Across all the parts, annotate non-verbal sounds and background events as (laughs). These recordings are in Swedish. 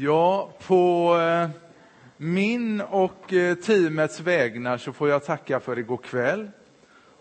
Ja, på eh, min och eh, teamets vägnar så får jag tacka för igår kväll.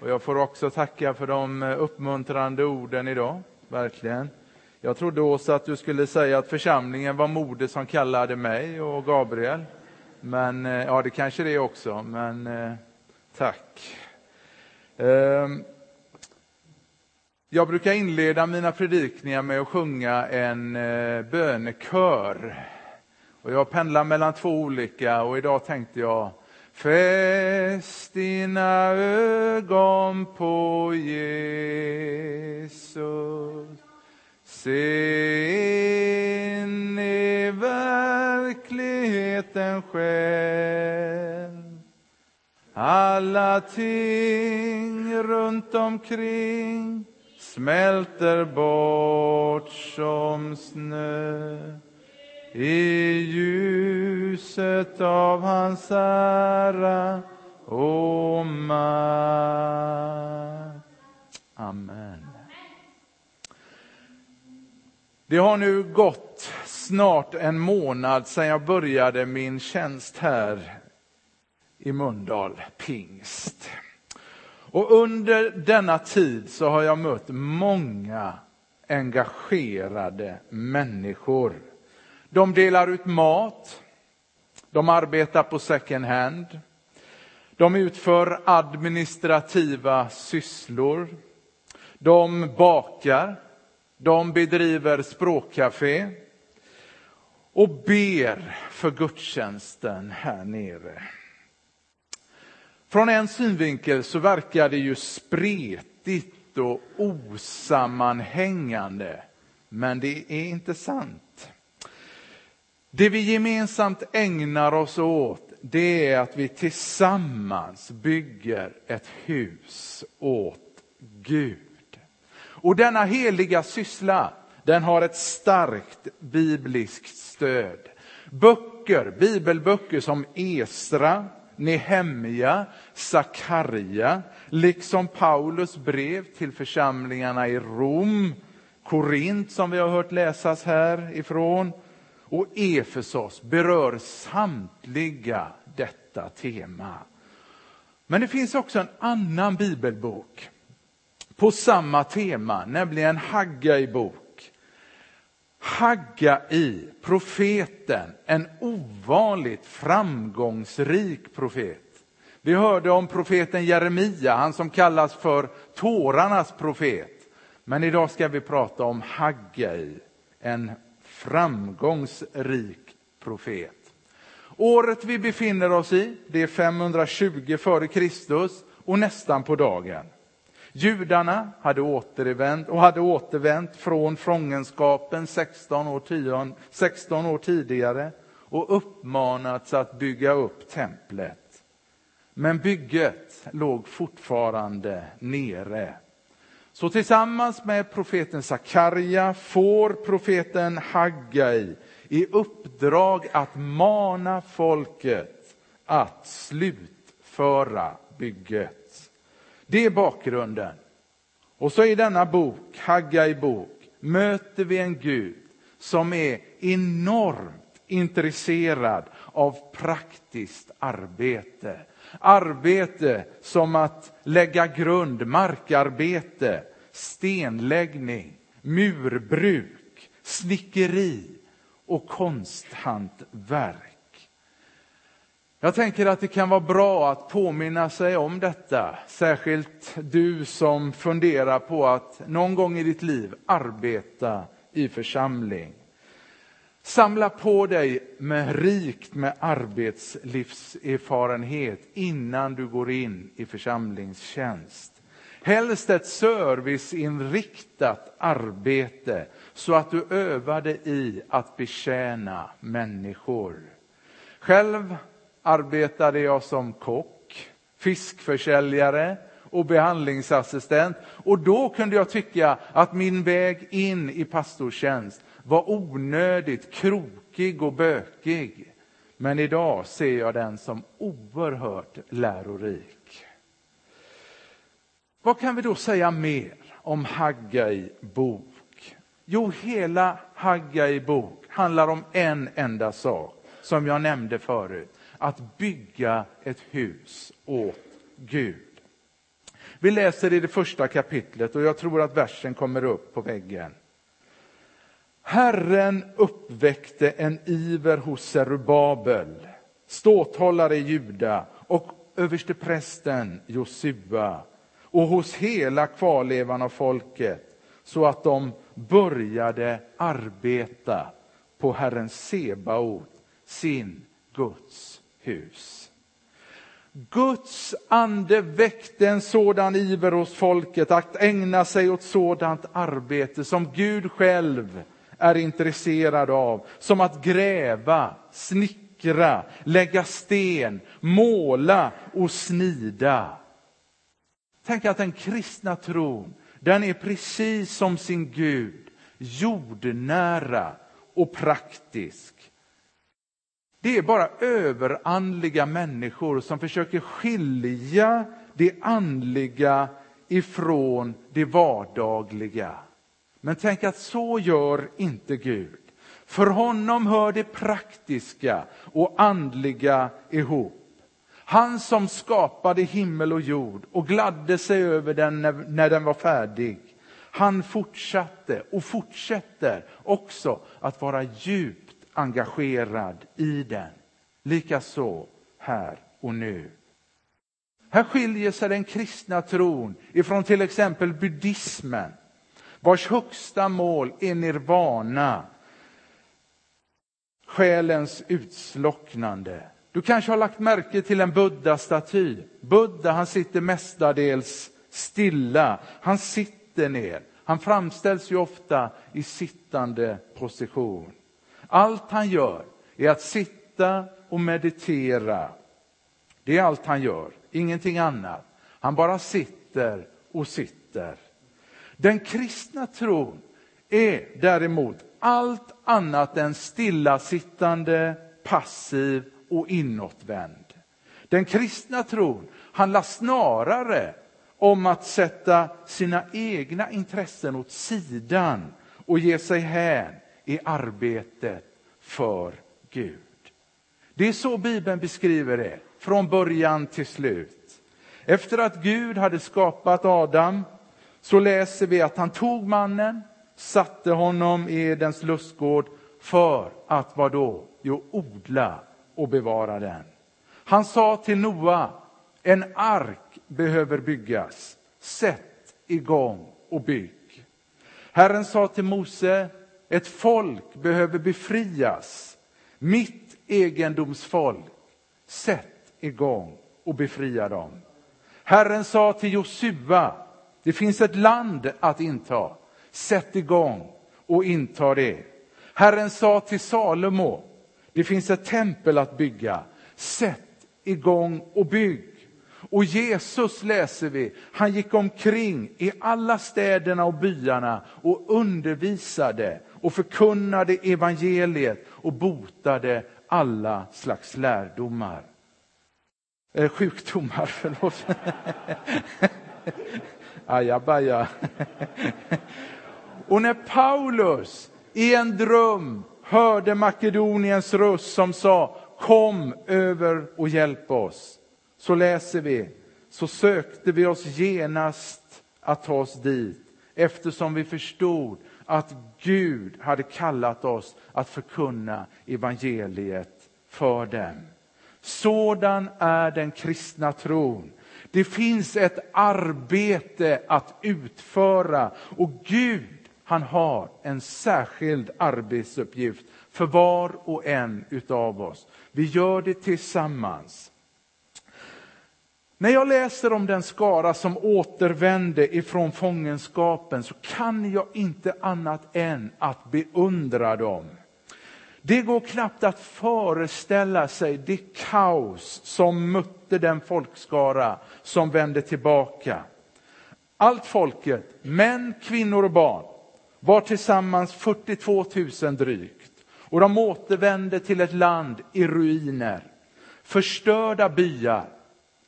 Och jag får också tacka för de eh, uppmuntrande orden idag, verkligen. Jag trodde också att du skulle säga att församlingen var modet som kallade mig och Gabriel. Men ja, det kanske det är också, men tack. Ehm, jag brukar inleda mina predikningar med att sjunga en eh, bönekör. Och jag pendlar mellan två olika och idag tänkte jag Fäst dina ögon på Jesus Se in i verkligheten själv Alla ting runt omkring smälter bort som snö i ljuset av hans ära och makt. Amen. Det har nu gått snart en månad sedan jag började min tjänst här i Mundal, pingst. Och under denna tid så har jag mött många engagerade människor. De delar ut mat, de arbetar på second hand, de utför administrativa sysslor, de bakar, de bedriver språkcafé och ber för gudstjänsten här nere. Från en synvinkel så verkar det ju spretigt och osammanhängande. Men det är inte sant. Det vi gemensamt ägnar oss åt, det är att vi tillsammans bygger ett hus åt Gud. Och denna heliga syssla, den har ett starkt bibliskt stöd. Böcker, bibelböcker som Esra, Nehemja, Sakarja, liksom Paulus brev till församlingarna i Rom, Korint som vi har hört läsas här ifrån, och Efesos berör samtliga detta tema. Men det finns också en annan bibelbok på samma tema, nämligen Haggai bok Haggai, profeten, en ovanligt framgångsrik profet. Vi hörde om profeten Jeremia, han som kallas för tårarnas profet. Men idag ska vi prata om Haggai, en framgångsrik profet. Året vi befinner oss i, det är 520 f.Kr. och nästan på dagen. Judarna hade återvänt och hade återvänt från fångenskapen 16 år, 10, 16 år tidigare och uppmanats att bygga upp templet. Men bygget låg fortfarande nere. Så tillsammans med profeten Sakarja får profeten Haggai i uppdrag att mana folket att slutföra bygget. Det är bakgrunden. Och så i denna bok, Haggai bok, möter vi en Gud som är enormt intresserad av praktiskt arbete. Arbete som att lägga grund, markarbete, stenläggning, murbruk, snickeri och konsthantverk. Jag tänker att det kan vara bra att påminna sig om detta, särskilt du som funderar på att någon gång i ditt liv arbeta i församling. Samla på dig med rikt med arbetslivserfarenhet innan du går in i församlingstjänst. Helst ett serviceinriktat arbete så att du övar dig i att betjäna människor. Själv arbetade jag som kock, fiskförsäljare och behandlingsassistent. Och då kunde jag tycka att min väg in i pastortjänst var onödigt krokig och bökig. Men idag ser jag den som oerhört lärorik. Vad kan vi då säga mer om Haggai bok? Jo, hela Haggai bok handlar om en enda sak, som jag nämnde förut. Att bygga ett hus åt Gud. Vi läser i det första kapitlet och jag tror att versen kommer upp på väggen. Herren uppväckte en iver hos Serubabel, ståthållare i Juda och översteprästen Josua och hos hela kvarlevan av folket så att de började arbeta på Herren Sebaot, sin Guds hus. Guds ande väckte en sådan iver hos folket att ägna sig åt sådant arbete som Gud själv är intresserad av, som att gräva, snickra, lägga sten, måla och snida. Tänk att den kristna tron, den är precis som sin Gud, jordnära och praktisk. Det är bara överandliga människor som försöker skilja det andliga ifrån det vardagliga. Men tänk att så gör inte Gud. För honom hör det praktiska och andliga ihop. Han som skapade himmel och jord och gladde sig över den när, den var färdig. Han fortsatte och fortsätter också att vara djupt engagerad i den. Likaså här och nu. Här skiljer sig den kristna tron ifrån till exempel buddhismen vars högsta mål är nirvana, själens utslocknande. Du kanske har lagt märke till en Buddha-staty. Buddha han sitter mestadels stilla, han sitter ner. Han framställs ju ofta i sittande position. Allt han gör är att sitta och meditera. Det är allt han gör, ingenting annat. Han bara sitter och sitter. Den kristna tron är däremot allt annat än stillasittande, passiv och inåtvänd. Den kristna tron handlar snarare om att sätta sina egna intressen åt sidan och ge sig hän i arbetet för Gud. Det är så Bibeln beskriver det, från början till slut. Efter att Gud hade skapat Adam så läser vi att han tog mannen, satte honom i Edens lustgård för att vad då? Jo, odla och bevara den. Han sa till Noa, en ark behöver byggas. Sätt igång och bygg. Herren sa till Mose, ett folk behöver befrias. Mitt egendomsfolk. Sätt igång och befria dem. Herren sa till Josua, det finns ett land att inta. Sätt igång och inta det. Herren sa till Salomo, det finns ett tempel att bygga. Sätt igång och bygg. Och Jesus läser vi, han gick omkring i alla städerna och byarna och undervisade och förkunnade evangeliet och botade alla slags lärdomar. Eh, sjukdomar, (laughs) förlåt. Ajabaja. Och när Paulus i en dröm hörde Makedoniens röst som sa kom över och hjälp oss. Så läser vi, så sökte vi oss genast att ta oss dit eftersom vi förstod att Gud hade kallat oss att förkunna evangeliet för dem. Sådan är den kristna tron. Det finns ett arbete att utföra och Gud han har en särskild arbetsuppgift för var och en utav oss. Vi gör det tillsammans. När jag läser om den skara som återvände ifrån fångenskapen så kan jag inte annat än att beundra dem. Det går knappt att föreställa sig det kaos som mötte den folkskara som vände tillbaka. Allt folket, män, kvinnor och barn, var tillsammans 42 000 drygt. Och de återvände till ett land i ruiner. Förstörda byar,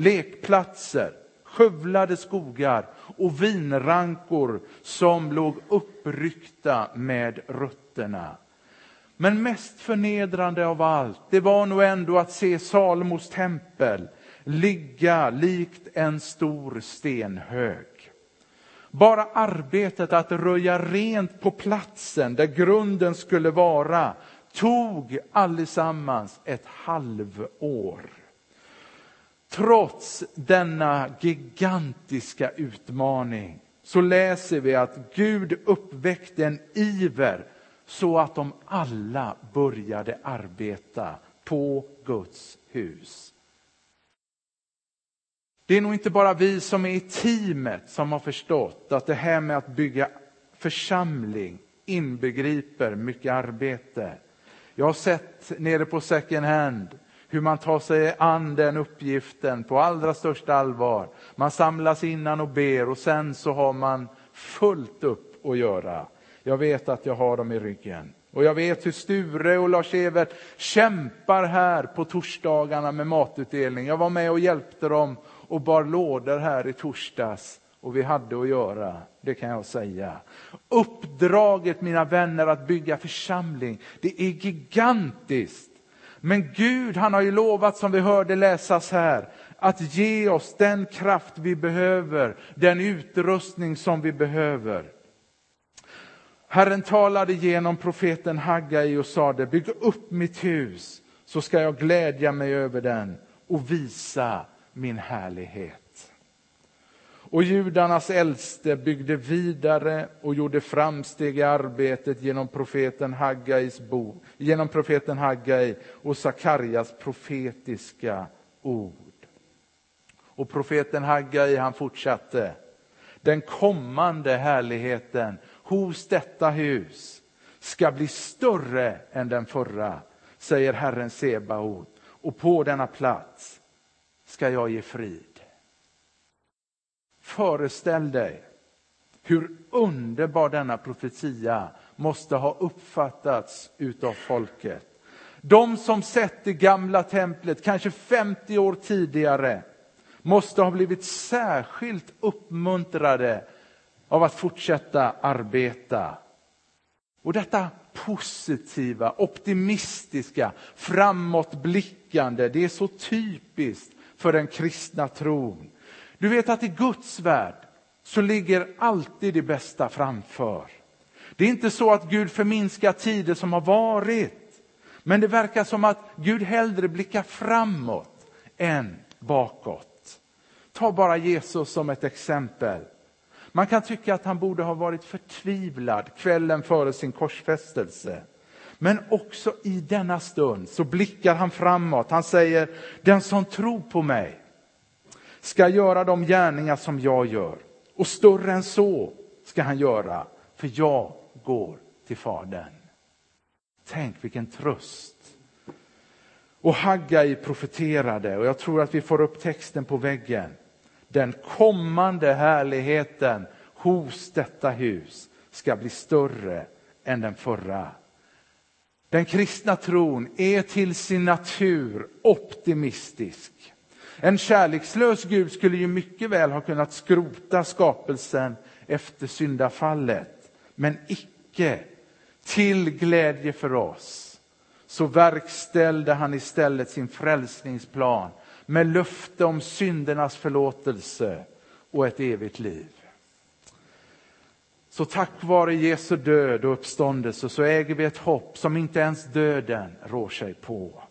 lekplatser, skövlade skogar och vinrankor som låg uppryckta med rötterna. Men mest förnedrande av allt, det var nog ändå att se Salomos tempel ligga likt en stor stenhög. Bara arbetet att röja rent på platsen där grunden skulle vara tog allesammans ett halvår. Trots denna gigantiska utmaning så läser vi att Gud uppväckte en iver så att de alla började arbeta på Guds hus. Det är nog inte bara vi som är i teamet som har förstått att det här med att bygga församling inbegriper mycket arbete. Jag har sett nere på second hand hur man tar sig an den uppgiften på allra största allvar. Man samlas innan och ber och sen så har man fullt upp att göra. Jag vet att jag har dem i ryggen. Och jag vet hur Sture och Lars-Evert kämpar här på torsdagarna med matutdelning. Jag var med och hjälpte dem och bar lådor här i torsdags och vi hade att göra, det kan jag säga. Uppdraget, mina vänner, att bygga församling, det är gigantiskt. Men Gud, han har ju lovat, som vi hörde läsas här, att ge oss den kraft vi behöver, den utrustning som vi behöver. Herren talade genom profeten Haggai och sade, bygg upp mitt hus, så ska jag glädja mig över den och visa min härlighet. Och judarnas äldste byggde vidare och gjorde framsteg i arbetet genom profeten Haggais bok, genom profeten Haggai och Sakarjas profetiska ord. Och profeten Haggai han fortsatte. Den kommande härligheten hos detta hus ska bli större än den förra, säger Herren Sebaot. Och på denna plats ska jag ge frid. Föreställ dig hur underbar denna profetia måste ha uppfattats utav folket. De som sett det gamla templet, kanske 50 år tidigare, måste ha blivit särskilt uppmuntrade av att fortsätta arbeta. Och detta positiva, optimistiska, framåtblickande, det är så typiskt för den kristna tron. Du vet att i Guds värld så ligger alltid det bästa framför. Det är inte så att Gud förminskar tider som har varit. Men det verkar som att Gud hellre blickar framåt än bakåt. Ta bara Jesus som ett exempel. Man kan tycka att han borde ha varit förtvivlad kvällen före sin korsfästelse. Men också i denna stund så blickar han framåt. Han säger, den som tror på mig ska göra de gärningar som jag gör. Och större än så ska han göra, för jag går till Fadern. Tänk vilken tröst. Och Haggai profeterade, och jag tror att vi får upp texten på väggen. Den kommande härligheten hos detta hus ska bli större än den förra. Den kristna tron är till sin natur optimistisk. En kärlekslös Gud skulle ju mycket väl ha kunnat skrota skapelsen efter syndafallet. Men icke. Till glädje för oss så verkställde han istället sin frälsningsplan med löfte om syndernas förlåtelse och ett evigt liv. Så tack vare Jesu död och uppståndelse så äger vi ett hopp som inte ens döden rår sig på.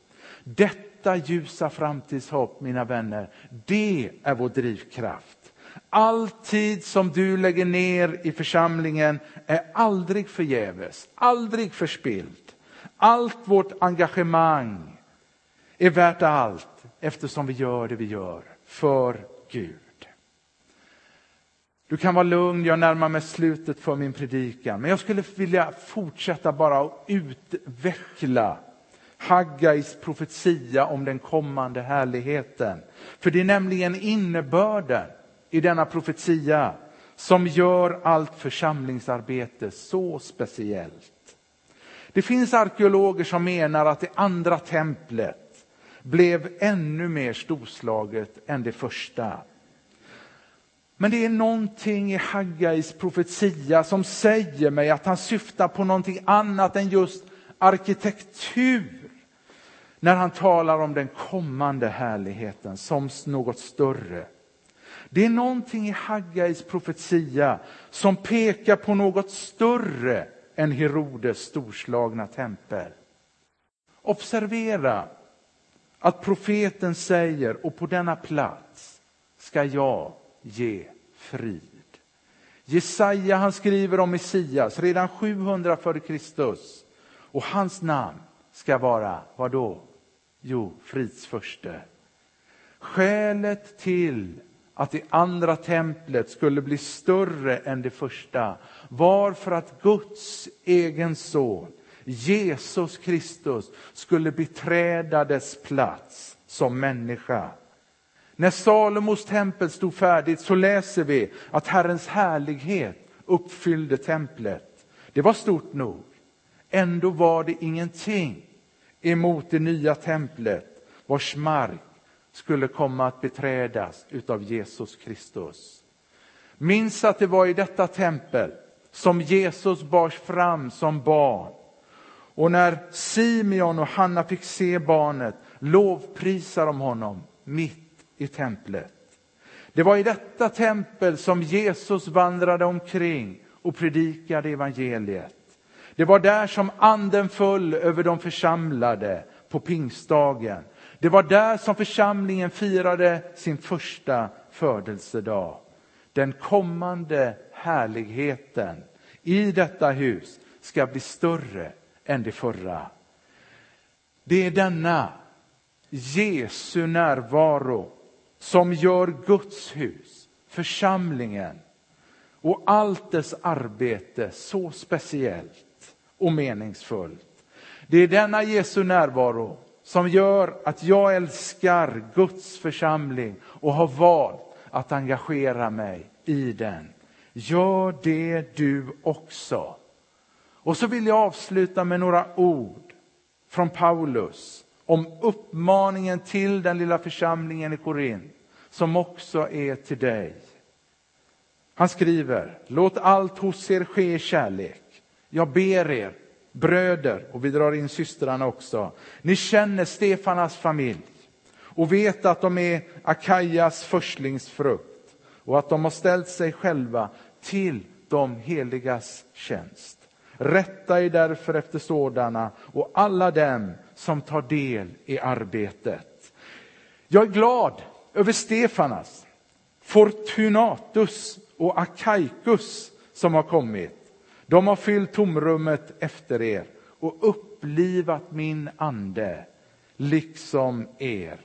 Detta ljusa framtidshopp, mina vänner, det är vår drivkraft. All tid som du lägger ner i församlingen är aldrig förgäves, aldrig förspilld. Allt vårt engagemang är värt allt eftersom vi gör det vi gör för Gud. Du kan vara lugn, jag närmar mig slutet för min predikan. Men jag skulle vilja fortsätta bara att utveckla Haggais profetia om den kommande härligheten. För det är nämligen innebörden i denna profetia som gör allt församlingsarbete så speciellt. Det finns arkeologer som menar att det andra templet blev ännu mer storslaget än det första. Men det är någonting i Haggais profetia som säger mig att han syftar på någonting annat än just arkitektur. När han talar om den kommande härligheten som något större. Det är någonting i Haggais profetia som pekar på något större än Herodes storslagna tempel. Observera att profeten säger, och på denna plats ska jag ge frid. Jesaja han skriver om Messias redan 700 f.Kr. Och hans namn ska vara, vad då? Jo, fridsförste. Skälet till att det andra templet skulle bli större än det första var för att Guds egen son, Jesus Kristus, skulle beträda dess plats som människa. När Salomos tempel stod färdigt så läser vi att Herrens härlighet uppfyllde templet. Det var stort nog. Ändå var det ingenting emot det nya templet vars mark skulle komma att beträdas utav Jesus Kristus. Minns att det var i detta tempel som Jesus bars fram som barn. Och när Simeon och Hanna fick se barnet lovprisar de honom mitt i templet. Det var i detta tempel som Jesus vandrade omkring och predikade evangeliet. Det var där som anden föll över de församlade på pingstdagen. Det var där som församlingen firade sin första födelsedag. Den kommande härligheten i detta hus ska bli större än det förra. Det är denna Jesu närvaro som gör Guds hus, församlingen och allt dess arbete så speciellt och meningsfullt. Det är denna Jesu närvaro som gör att jag älskar Guds församling och har valt att engagera mig i den. Gör det du också. Och så vill jag avsluta med några ord från Paulus om uppmaningen till den lilla församlingen i Korint som också är till dig. Han skriver, låt allt hos er ske i kärlek. Jag ber er, bröder, och vi drar in systrarna också. Ni känner Stefanas familj och vet att de är Akajas förstlingsfrukt och att de har ställt sig själva till de heligas tjänst. Rätta er därför efter sådana och alla dem som tar del i arbetet. Jag är glad över Stefanas, Fortunatus och Akaikus som har kommit. De har fyllt tomrummet efter er och upplivat min ande, liksom er.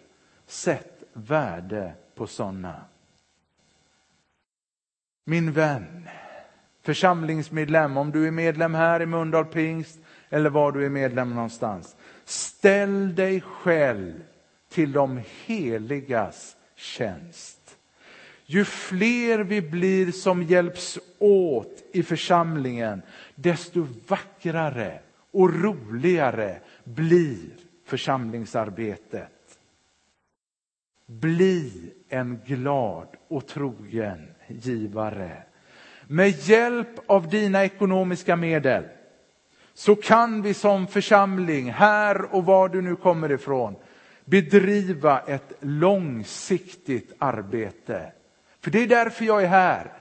Sätt värde på sådana. Min vän, församlingsmedlem, om du är medlem här i Mölndal Pingst eller var du är medlem någonstans. Ställ dig själv till de heligas tjänst. Ju fler vi blir som hjälps åt i församlingen, desto vackrare och roligare blir församlingsarbetet. Bli en glad och trogen givare. Med hjälp av dina ekonomiska medel så kan vi som församling, här och var du nu kommer ifrån, bedriva ett långsiktigt arbete. För det är därför jag är här,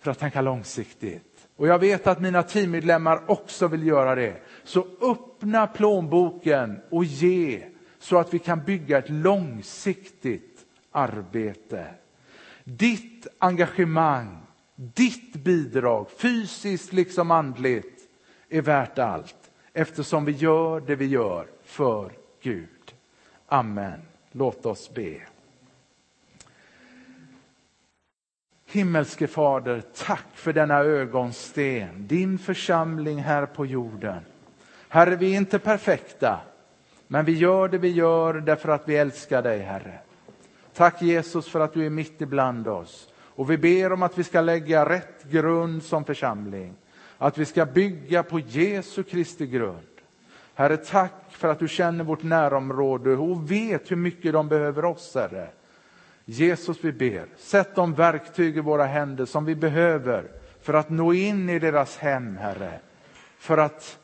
för att tänka långsiktigt. Och jag vet att mina teammedlemmar också vill göra det. Så öppna plånboken och ge så att vi kan bygga ett långsiktigt arbete. Ditt engagemang, ditt bidrag, fysiskt liksom andligt, är värt allt eftersom vi gör det vi gör för Gud. Amen. Låt oss be. Himmelske Fader, tack för denna ögonsten, din församling här på jorden. Herre, vi är inte perfekta, men vi gör det vi gör därför att vi älskar dig, Herre. Tack Jesus för att du är mitt ibland oss. Och vi ber om att vi ska lägga rätt grund som församling. Att vi ska bygga på Jesu Kristi grund. Herre, tack för att du känner vårt närområde och vet hur mycket de behöver oss, Herre. Jesus, vi ber, sätt de verktyg i våra händer som vi behöver för att nå in i deras hem, Herre. För att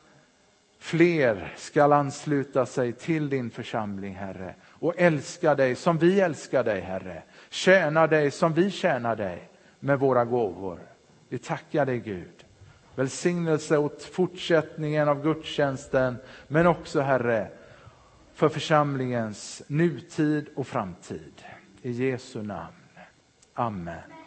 fler ska ansluta sig till din församling, Herre, och älska dig som vi älskar dig, Herre. Tjäna dig som vi tjänar dig med våra gåvor. Vi tackar dig, Gud. Välsignelse åt fortsättningen av gudstjänsten, men också, Herre, för församlingens nutid och framtid. I Jesu namn. Amen.